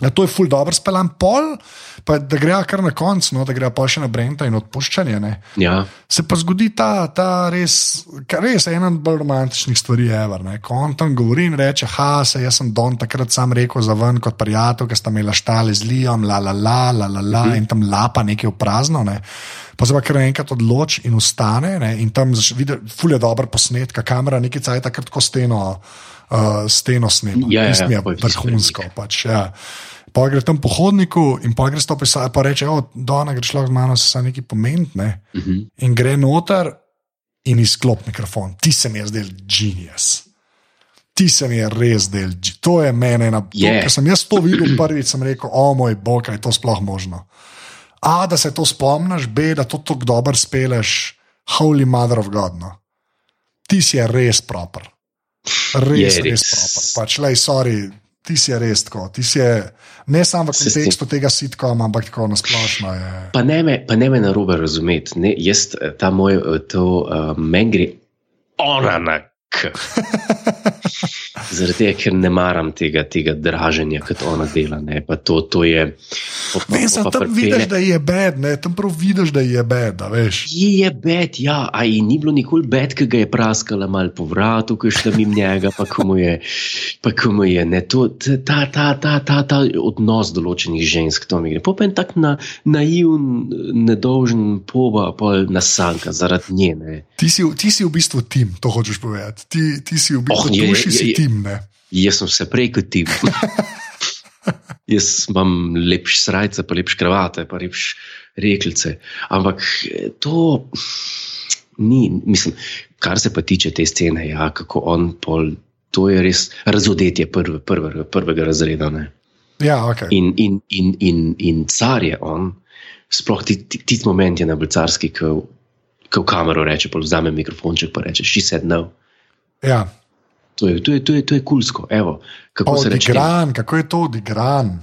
Ja, to je ful dobro speljan pol, pa da gre kar na koncu, no, da gre pa še na Brenta in odpuščanje. Ne. Ja. Se pa zgodi ta, ta res, res ena od bolj romantičnih stvari, ever, ne. ko on tam govori in reče: Ha, se jaz sem Don takrat sam rekel za ven kot prijatelj, ki sta imela štale z Lijom, la la la, la la la, in tam lapa nekaj v prazno. Ne. Pa se pa kar enkrat odloči in ustane, ne, in tam vidi, ful je dobro posnetka, kamera nekaj cajt takrat tako steno, uh, steno snema. Ja, ja, ja, je vrhunsko. Pač, ja. Pa gre tam po hodniku in pa gre stopiti, pa reče: O, Dona, greš lahko z mano, se sa nekaj pomeni. Ne? Mhm. In gre noter in izklop mikrofon. Ti se mi je zdel genius. Ti se mi je res del, to je mene na Je. Ker sem jaz to videl prvič, sem rekel, o moj bog, kaj je to sploh možno. A, da se to spomniš, B, da to tako dobro speleš, holy mother of God. No. Ti si je res proper. Res, Je res res. proper. Pač, lej, sorry, ti si res tako. Ti si ne samo v kontekstu tega sitkoma, ampak tako nasplošno je. Pa ne me, pa ne me na robe razumeti. Ne, jaz, eh, ta moj, eh, to uh, meni gre ona na k. Zaradi tega, ker ne maram tega, tega draženja, kot ona dela. Ne, pa to, to je. pa- pa- Ne, sem pa tam pripelje- vidiš, da je bed, ne, tam prav vidiš, da je bed. Je, je bed, ja, a ji ni bilo nikoli bed, ki ga je praskala malo po vratu, ko je šla mimo njega, pa ko mu je, pa ko mu je, ne, to, ta, ta, ta, ta, ta odnos določenih žensk, to mi gre. Popen tak na, naivn, nedolžen poba, pa nasanka zaradi nje, ne. Ti si, ti si v bistvu tim, to hočeš povedati. Ti, ti si v bistvu Oh, je- duši, je- si je- tim. Ne? Jaz sem vse prej kot ti. Jaz imam lepše srajce, pa lepše kravate, pa lepše rekelce. Ampak eh, to ni, mislim, kar se pa tiče te scene, ja, kako on pol. To je res razodetje prve, prvega, prvega razreda. Ne? Ja, okay. In, in, in, in, in car je on, sploh ti, ti, ti moment je najbolj carski, ko v kamero reče, vzame mikrofonček in reče: She said no. Ja. To je, to je, to je, to je kulsko. Evo, kako? Odigran, kako je to odigran?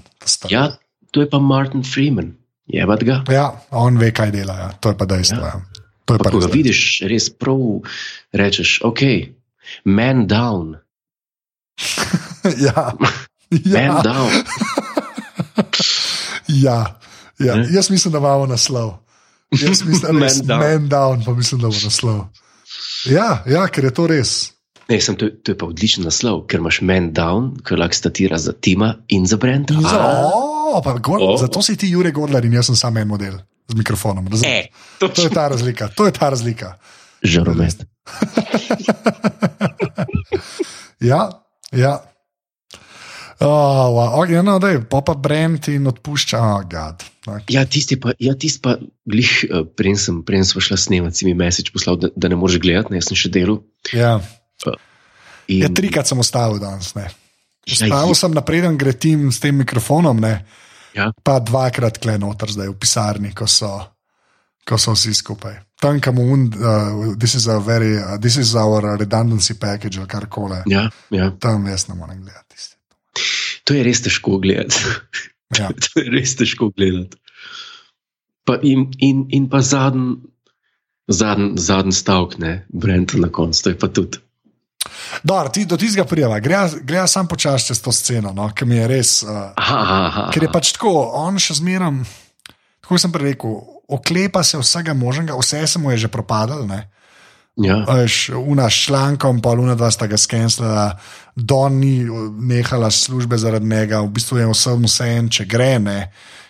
Ja, to je pa Martin Freeman, je pa ga. ja, on ve, kaj dela, ja. to je pa dejstvo. Ja. Ja. To je pa Pa, ko ga vidiš, res prav rečeš, ok, man down, ja. man Ja. down. Ja. Ja. Jaz mislim, da imamo naslov. Jaz mislim, da je Man down. man down, pa mislim, da bo naslov. Ja, ja, ker je to res. Ne, sem, to, to je pa odličen naslov, ker imaš man down, ker lahko statira za Tima in za Brenda. In Za, A, o, pa, gor, O. Zato si ti Jurek Godler in jaz sem samo en model z mikrofonom. razumeš? E, To je ta razlika. To je ta razlika. Žaromest. Ja, ja. Oh, wow. okay, no, daj, pa pa Brent in odpušča. Oh, God. okay. Ja, tisti pa, ja, tisti pa, glih, uh, preden sem, smo šla snemati, si mi mesič poslal, da, da ne moreš gledati, ne, jaz sem še delal. Ja. In, Ja, trikrat sem ustavil danes. Ne. Ja, Ustavil je- sem napreden, gre tim s tem mikrofonom, ne. Ja. pa dvakrat klenoter zdaj v pisarni, ko so, ko so vsi skupaj. Tam, kam un, uh, this, is a very, uh, this is our redundancy package ali karkoli. Ja, ja. Tam jaz ne morem gledati. To je res težko gledati. Ja. to je res težko gledati. Pa in, in, in pa zadnji zadn, zadn stavek, ne, Brenta na koncu, to je pa tudi. Dor, ti, do tistega prijava, gre sam počasi čez to sceno, no, ki mi je res. Uh, Aha, aha, aha. ker je pač tako, on še zmeram, tako sem prej rekel, oklepa se vsega možnega, vse se mu je že propadalo. Ja. Veš, Una s člankom, pa Luna dva sta ga skenslala, Don ni nehala službe zaradi njega, v bistvu je vsem vse en, če gre. Ne.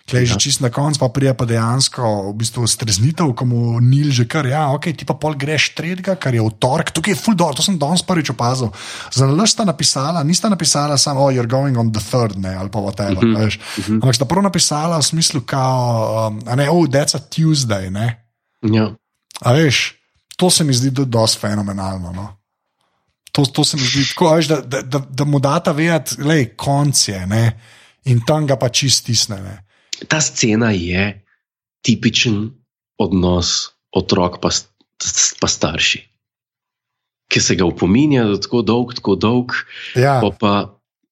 Klej že Ja. čist na koncu, pa prija pa dejansko v bistvu streznitev, ko mu Nil že kar, ja, ok, ti pa pol greš tretjega, kar je v torek, tukaj je full door, to sem danes prvič opazil. Za nalaž sta napisala, nista napisala samo, oh, you're going on the third, ne, ali pa whatever, mm -hmm. veš. Ampak sta prvo napisala v smislu, kao, um, ne, oh, that's a Tuesday, ne. Ja. A veš, to se mi zdi do- dosti fenomenalno. No? To, to se mi zdi tako, veš, da, da, da, da mu data vedeti, da je konc je ne? in tam ga pa čist stisne. Ta scena je tipičen odnos otrok pa, st- pa starši. Ki se ga upominja, da je tako dolg, tako dolg, Ja, pa pa,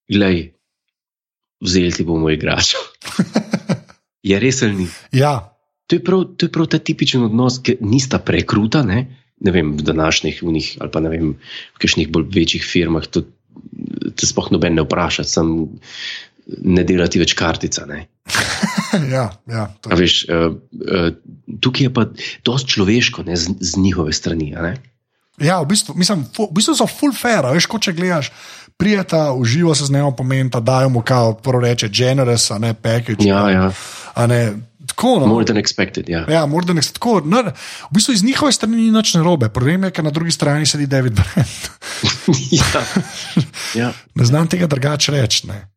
glej, vzeli ti bomo igračo. Je res ali ni? ja, To je prav, to je prav ta tipičen odnos, ki nista prekruta, ne, ne vem, v današnjih unih, ali pa ne vem, v kakšnih bolj večjih firmah. To, te sploh noben ne vpraša, sem ne delati več kartica. Ne. ja, ja, je. Veš, uh, uh, tukaj je pa dosti človeško ne, z, z njihove strani. ja v, bistvu, mislim, v bistvu so full fair, veš, kot če gledaš. Prijeta, uživa se z njim, pomeni, da dajo mu kao, prvo reče, generous, a ne package. Ja, ja, a ne, tako, no. more than expected. Ja. Ja, morda nek tako. No, v bistvu iz njihove strani ni nič narobe. Problem je, ker na drugi strani sedi David Brent. ja. Ja. ne znam tega drugače reči. ne.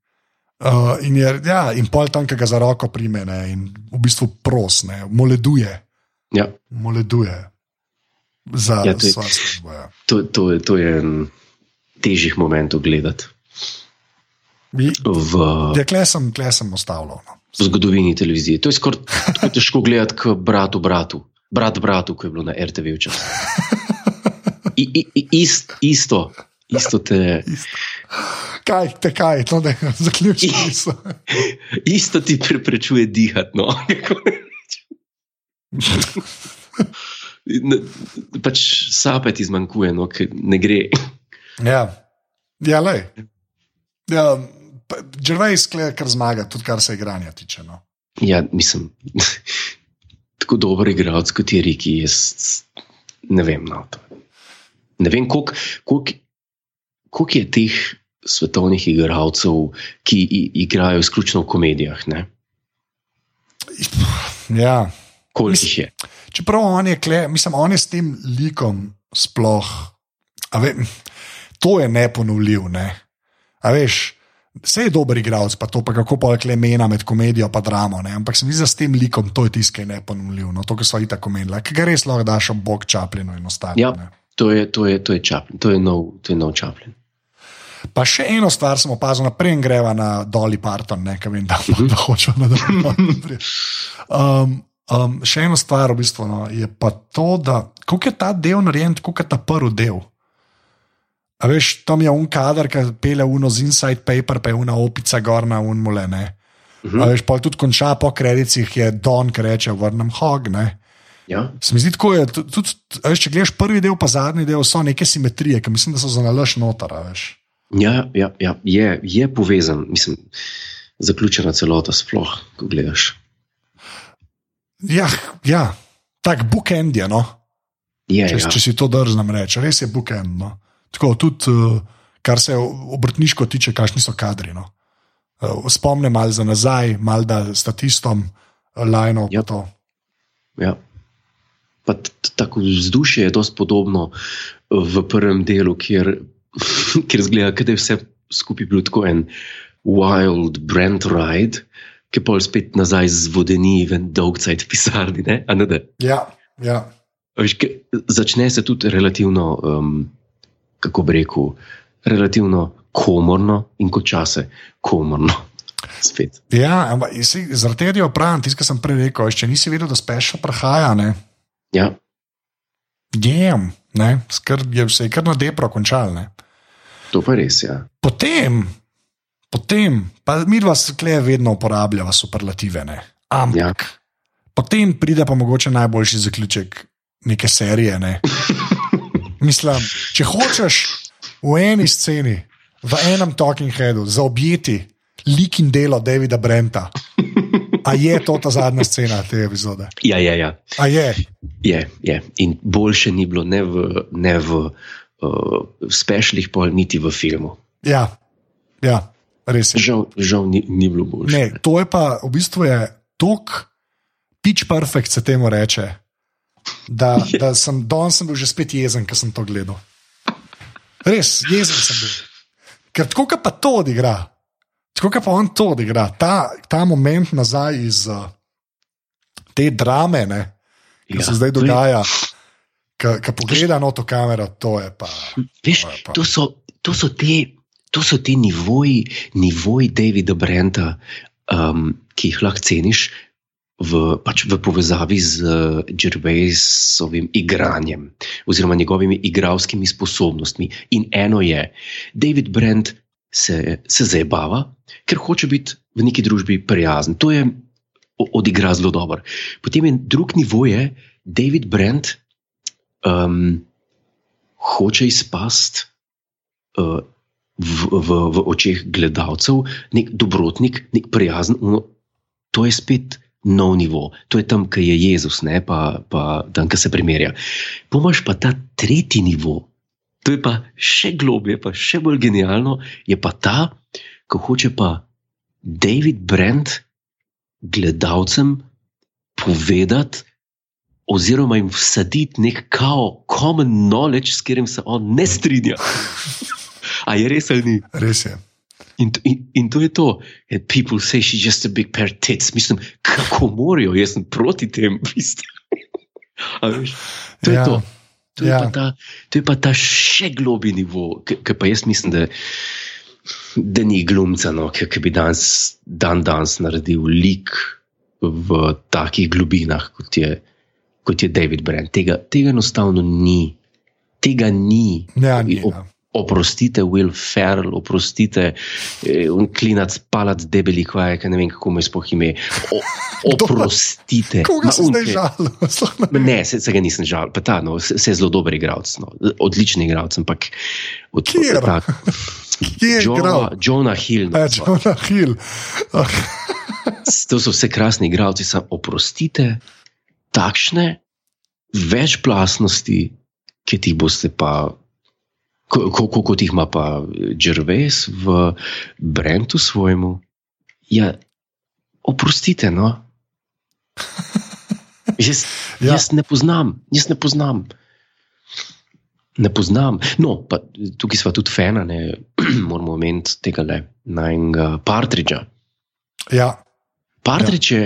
Uh, in, je, ja, in pol tam, ki ga za roko prime ne, in v bistvu pros, ne, moleduje, Ja. moleduje za Ja, to je- službo. Ja. To, to, je- to je en težjih momentov gledati v, Ja, kle sem, kle sem ostavljal. No. v zgodovini televizije. To je skoraj tako težko gledati kot bratu bratu. Brat bratu, ko je bilo na RTV včasih. I, i, ist, isto, isto te, Kaj, te kaj, no, da zaključim. isto ti preprečuje dihati. No. Ne, pač sapet izmanjkuje, no, ker ne gre. ja, ja le. Ja, Žervejs, kar zmaga, tudi kar se igranja tiče. No. Ja, mislim, tako dober igralec kot je Riki. Jaz ne vem. No, to. ne vem, koliko, koliko, koliko je teh svetovnih igralcev, ki igrajo izključno v komedijah. Ne? Ja. Koliko jih je? Čeprav on je, kle, mislim, on je s tem likom sploh. Ve, to je neponovljiv. Ne? A veš, vse je dober igralec, pa to pa kako pa je mena med komedijo in dramo. Ne? Ampak se mi zdi, da s tem likom to je tisto, ki je neponovljiv. No? To, kar so itak omenili, ki ga res lahko daš ob bok Čaplinu in ostalim. Ja. ne. To je, to je, to je Chaplin, to je nov, to je nov Chaplin. Pa še eno stvar sem opazil, naprej in greva na Dolly Parton, ne vem, da, da hočemo nadaljevati. Um, um, še eno stvar v bistvu, no, je pa to, da kako je ta del narejen, kot ta prvi del. A veš, tam je un kader, ki pele uno z inside paper, pa je una opica gor na unmule. Mhm. A veš, pa tudi konča po kredicih, je Don, ki reče: vrnem hog. Ne? Ja? Se mi zdi tako, je, tudi, tudi, veš, če gledaš prvi del, pa zadnji del, so neke simetrije, ki mislim, da so za nalaž noter. a veš. Ja, ja, ja je, je povezan, mislim, zaključena celota, sploh, ko gledaš. Ja, ja. tak bookend je. No? Je, Če, ja. če si to drznem reči, res je bookend. No? Tako tudi, uh, kar se obrtniško tiče, kakšni so kadri. No? Uh, spomnim malo za nazaj, malo da statistom, lajno. Ja. Ja. Ja. Pa tako vzdušje je dosti podobno v prvem delu, kjer, kjer zgleda, da je vse skupaj bil tako en wild brand ride, ki pa spet nazaj zvodeni v en dolg cajt v pisarni. Ne? A ne da? Ja, ja. Veš, začne se tudi relativno, um, kako bi rekel, relativno komorno in kot čase komorno. Spet. ja ampak zaradi tega je tisto, kar sem prej rekel. Če nisi vedel, da special prahaja, ne, Ja, jem, ne, skrb je vse kar na depro končal. Ne. to pa je res. Ja. Potem, potem, pa mi dva skleje vedno uporabljava superlative, ne. ampak Ja. potem pride pa mogoče najboljši zaključek neke serije. Ne. Mislim, če hočeš, v eni sceni, v enem talking headu, zaobjeti lik in delo Davida Brenta. A je to ta zadnja scena te epizode? Ja, ja, ja. A je. Je, je. In boljše ni bilo ne v, ne v uh, specialih, pol, niti v filmu. Ja, ja res je. Žal, žal ni, ni bilo boljše. Ne, to je pa v bistvu je tok, pitch perfect se temu reče. Da, da sem danes bil že spet jezen, ker sem to gledal. Res, jezen sem bil. Ker tako pa to odigra, tako pa on to odigra, ta, ta moment nazaj iz uh, te drame, ki ja, se zdaj dogaja, ki pogleda na to kamero, to je pa. Veš, to, je pa. to, so, to so te. To so ti nivoji, nivoji Davida Brenta, um, ki jih lahko ceniš v, pač v povezavi z uh, Gervaisovim igranjem oziroma njegovimi igralskimi sposobnostmi. In eno je, David Brent se, se zabava, ker hoče biti v neki družbi prijazen. To je odigra zelo dobro. Potem je drug nivo, je, David Brent um, hoče izpasti. Uh, v, v, v očeh gledalcev, nek dobrotnik, nek prijazen. To je spet nov nivo, to je tam, kjer je Jezus, ne pa, pa tam, kjer se primerja. Pomaž pa ta tretji nivo, to je pa še globje, pa še bolj genialno, je pa ta, ko hoče pa David Brent gledalcem povedati. Oziroma, jim vsaditi nek kao common knowledge, s katerim se on ne strinja. A je res ali ni? Res je. In, in, in to je to. And people say she's just a big pair of tits. Mislim, kako morajo, jaz sem proti tem. veš, to je ja. to. To je, ja. ta, to je pa ta še globi nivo, ki pa jaz mislim, da, da ni glumca, no, ki bi danes, dan danes naredil lik v takih globinah, kot je, kot je David Brent. Tega, tega enostavno ni. Tega ni. Ja, ni ja oprostite, Will Ferrell, oprostite, eh, un klinac, palac, debeli, kvaj, ne vem, kako me sploh ime. O, oprostite. Koga si zdaj žal? ne, se, se ga nisem žal, pa ta, no, se, je zelo dober igralec, no, odličen igralec, ampak od tega. Tak, Kje je Jonah, Jonah Hill? No, ja, Jonah Hill. to so vse krasni igralci, samo oprostite, takšne večplastnosti, ki ti boste pa kot, kot jih ima pa Džerves v Brentu svojemu. Ja, oprostite, no. Jaz, ja. jaz ne poznam, jaz ne poznam. Ne poznam. No, pa, tukaj smo tudi fena, ne moramo omeniti tega le najnega Partridža. Ja. Partridž je,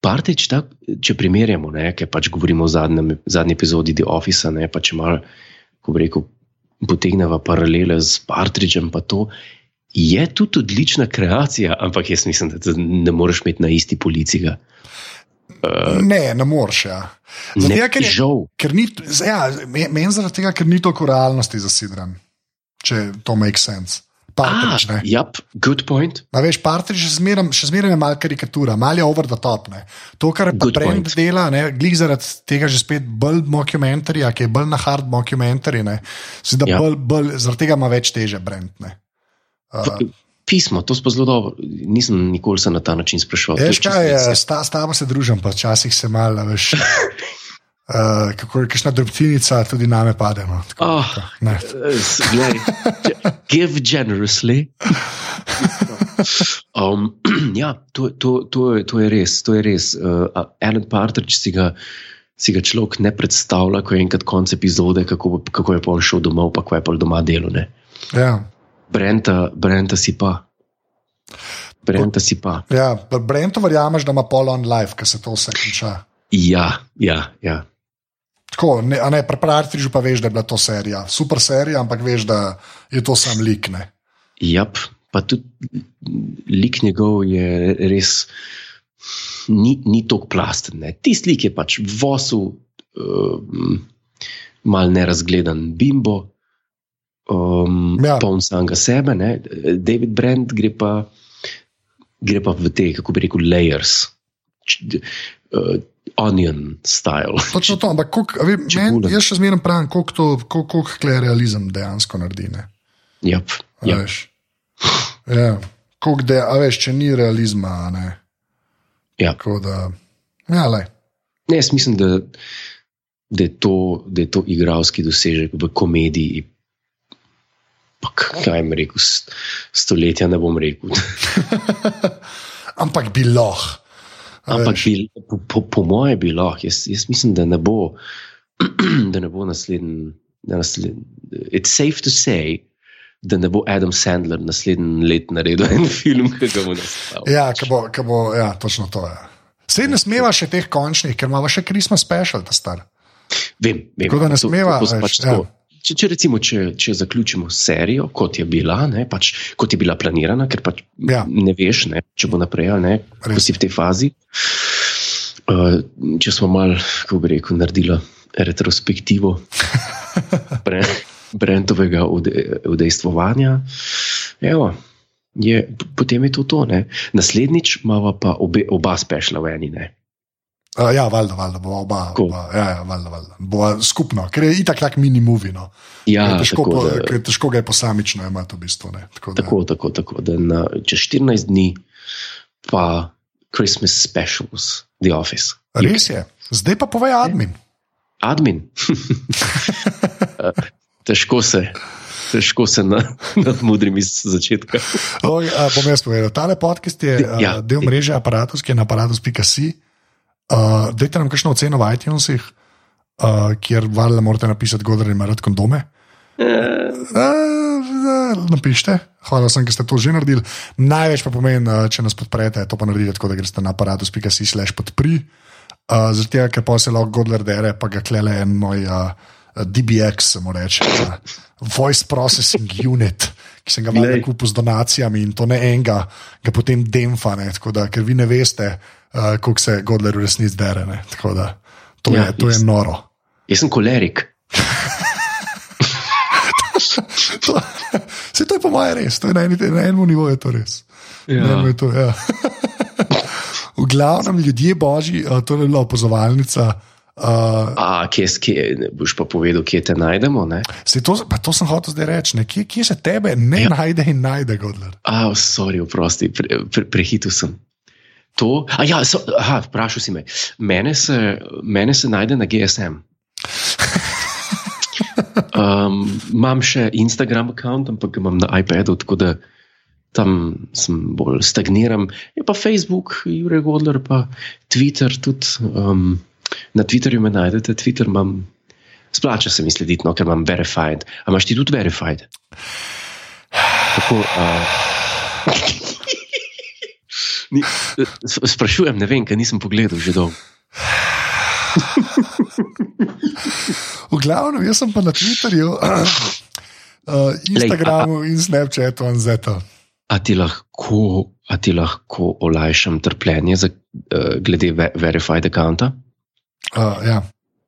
Partridž, tak, če primerjamo, ne, ker pač govorimo o zadnjem, zadnji epizodi The Office, ne, pa če malo, ko bi rekel, potegneva paralele z Partridžem, pa to je tudi odlična kreacija, ampak jaz mislim, da ne moreš imeti na isti policiji. Uh, ne, ne moreš. Ja. Ne, ker je žal. Ker ni, ja, Meni zaradi tega, ker ni toliko realnosti zasidran, če to makes sense. Partridž, ah, yep, good point. A veš, Partridž še zmeraj je malo karikatura, malo je over the top. Ne. To, kar je Brent dela, glej zaradi tega že spet bolj mockumentary, ki je bolj na hard mockumentary, yep. bolj, bolj, zaradi tega ima več teže Brent. Uh, Pismo, to smo zelo dobro. Nisem nikoli se na ta način sprašoval. Veš, kaj je, s tabo se družim, pa včasih se malo, veš. Uh, kako je kakšna drobtinica, tudi name pade. No. Oh, give generously. Um, ja, to, to, to, je, to je res. To je res. Uh, Alan Partridge si ga, si ga človek ne predstavlja, ko je enkrat konec epizode, kako, kako je pa on šel domov, pa kaj je pa doma delo. Ja. Brenta, Brenta si pa. Brenta si pa. Ja, Brento verjameš, da ima pol on life, ker se to vse konča. Ja, ja, ja. Tako, ne, ne, pri Partridžu pa veš, da je bila to serija. Super serija, ampak veš, da je to sam lik. Ne? Ja, pa tudi lik njegov je res ni, ni tako plasten. Tisti lik je pač vosu, uh, mal nerazgledan bimbo, um, ja. poln samega sebe. Ne? David Brent gre pa, gre pa v te, kako bi rekel, layers. Č, uh, onion style. Točno to, ampak kolik, ve, men, jaz še zmeraj pravim, koliko to, koliko, koliko realizem dejansko naredi. Ne? Yep, yep. veš. Ja. Koliko da, a veš, če ni realizma, ne. Ja. Tako da, ja, le. Ne, jaz mislim, da, da, je to, da je to igralski dosežek v komediji. Pa kaj jim rekel, st- stoletja ne bom rekel. Ampak bi lahko. Ampak bi, po, po, po moje bi lahko. Jaz, jaz mislim, da ne bo, da ne bo naslednji. Nasled, it's safe to say, da ne bo Adam Sandler naslednji let naredil en film, ki ga bo nastavil. Ja, ka bo, ka bo, ja, točno to je. Sej ne smeva še teh končnih, ker imamo še Christmas special, ta star. Vem, vem. Tako da ne To- to- smeva, to veš, pač ja. Če, če, recimo, če, če zaključimo serijo, kot je bila, ne, pač, kot je bila planirana, ker pač Ja. ne veš, ne, če bo naprej, ali ne, ko Res. si v tej fazi. Uh, če smo malo, kako bi rekel, naredili retrospektivo bre, Brentovega ude- udejstvovanja, evo, je, potem je to to. Ne. Naslednjič imamo pa obe, oba spešla v eni. Ne. Uh, ja, valjda, valjda, bo oba. Tako. oba ja, ja, valjda, valjda. Bo skupno, ker je itak tak mini movie. No. Ja, je težko, tako po, da- je težko ga je posamično imeti v bistvu. Ne. Tako, da, Tako, tako, tako da na, čez 14 dni pa Christmas specials, The Office. Res je. Zdaj pa povej admin. Admin. težko se, težko se na, nadmudrim iz začetka. Oj, bom jaz povedal. Tale podcast je ja. Ja. del mreže aparatus, ki je na aparatus.si. Uh, dajte nam kakšno oceno v iTunesih, uh, kjer valjda morate napisati, kdo ima rad kondome. Uh, napišite, hvala vsem, ki ste to že naredili. Največ pa pomeni, uh, če nas podprete, to pa naredite tako, da greste na aparatus.si slash podpri. Uh, tega, ker pa se lahko Godler dere, pa ga klele en moj uh, DBX, se mu reče, uh, Voice Processing Unit, ki sem ga valjda kupil z donacijami in to ne enega, ga potem demfa, ne, da, ker vi ne veste, uh, koliko se Godler v resnici dere. Ne, tako da, to, Ja, je, to je jaz- noro. Jaz sem kolerik. To, se to je po mojem res, to je na, eni, na enem nivoju to res. Ja. Je to, ja. v glavnem, ljudje božji, uh, to je bila opazovalnica. Uh, A, kje, kje, boš pa povedal, kje te najdemo? To, to sem hotel zdaj reči, ne, kje, kje se tebe ne ja. Najde in najde, Godler. A, sorry, oprosti, pre, pre, prehitil sem. To, a ja, so, aha, vprašal si me. Mene se, mene se najde na GSM. Um, imam še Instagram račun, ampak ga imam na iPadu, tako da tam sem bolj stagniram. Je pa Facebook, Jurek Godler, pa Twitter tudi. Um, na Twitterju me najdete, Twitter imam. Splača se mi slediti, no, ker imam verified. A imaš ti tudi verified? Tako, uh, Ni, sprašujem, ne vem, ker nisem pogledal že dolgo. V glavnem, jaz sem pa na Twitterju, uh, Instagramu in Snapchatu in Zeto. A ti lahko, a ti lahko olajšam trpljenje za, uh, glede ve verified accounta? Uh, ja.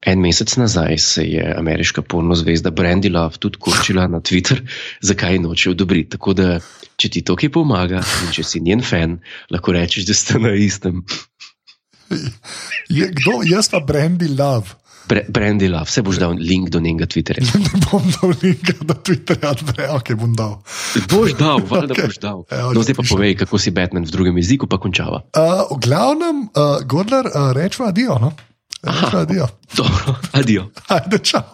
En mesec nazaj se je ameriška porno zvezda Brandy Love tudi kurčila na Twitter, zakaj noče odobriti. Tako da, če ti to kaj pomaga in če si njen fan, lahko rečeš, da ste na istem. Je, kdo, jaz pa Brandy Love. Bre Brandy Love, vse boš dal link do njenega Twitterja. Ne bom dal linka na Twitterja, da ok, bom dal. Boš dal, valjda Okej. boš dal. Evo, No, zdaj pa povej, kako si Batman v drugem jeziku, pa končava. Uh, v glavnem, uh, Godler, uh, rečemo adijo. No? Rečemo adijo. Dobro, adijo. Ajde, čau.